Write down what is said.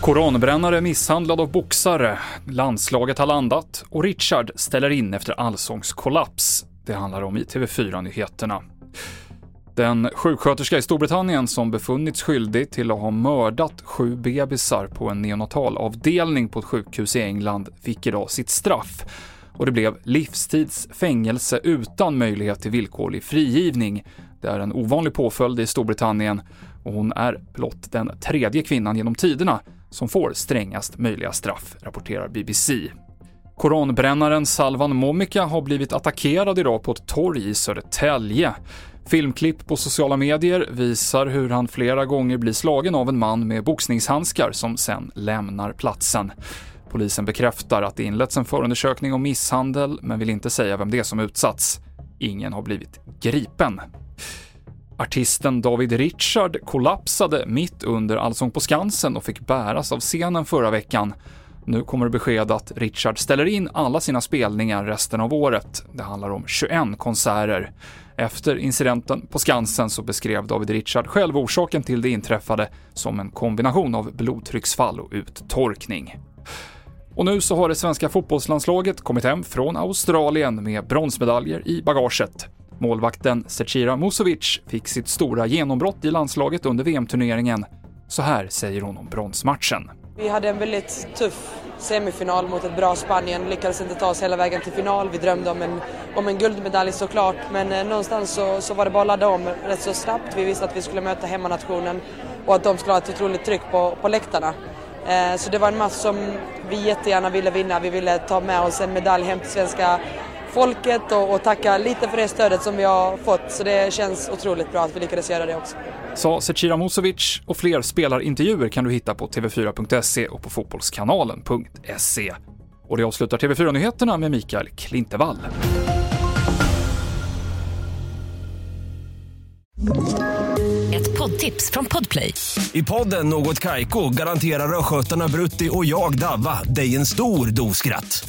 Koranbrännare misshandlad av boxare, landslaget har landat och Richard ställer in efter allsångskollaps. Det handlar om i TV4-nyheterna. Den sjuksköterska i Storbritannien som befunnits skyldig till att ha mördat sju bebisar på en neonatalavdelning på ett sjukhus i England fick idag sitt straff och det blev livstids fängelse utan möjlighet till villkorlig frigivning. Det är en ovanlig påföljd i Storbritannien och hon är blott den tredje kvinnan genom tiderna som får strängast möjliga straff, rapporterar BBC. Koranbrännaren Salvan Momika har blivit attackerad idag på ett torg i Södertälje. Filmklipp på sociala medier visar hur han flera gånger blir slagen av en man med boxningshandskar som sen lämnar platsen. Polisen bekräftar att det inletts en förundersökning om misshandel, men vill inte säga vem det är som utsatts. Ingen har blivit gripen. Artisten David Richard kollapsade mitt under Allsång på Skansen och fick bäras av scenen förra veckan. Nu kommer besked att Richard ställer in alla sina spelningar resten av året. Det handlar om 21 konserter. Efter incidenten på Skansen så beskrev David Richard själv orsaken till det inträffade som en kombination av blodtrycksfall och uttorkning. Och nu så har det svenska fotbollslandslaget kommit hem från Australien med bronsmedaljer i bagaget. Målvakten Zecira Musovic fick sitt stora genombrott i landslaget under VM-turneringen. Så här säger hon om bronsmatchen. Vi hade en väldigt tuff semifinal mot ett bra Spanien, lyckades inte ta oss hela vägen till final. Vi drömde om en, om en guldmedalj såklart, men eh, någonstans så, så var det bara att ladda om rätt så snabbt. Vi visste att vi skulle möta hemmanationen och att de skulle ha ett otroligt tryck på, på läktarna. Eh, så det var en match som vi jättegärna ville vinna. Vi ville ta med oss en medalj hem till svenska folket och, och tacka lite för det stödet som vi har fått. Så det känns otroligt bra att vi lyckades göra det också. Sa Zecira Musovic och fler spelarintervjuer kan du hitta på tv4.se och på fotbollskanalen.se. Och det avslutar TV4-nyheterna med Mikael Klintevall. Ett poddtips från Podplay. I podden Något Kaiko garanterar östgötarna Brutti och jag, Davva, dig en stor dos skratt.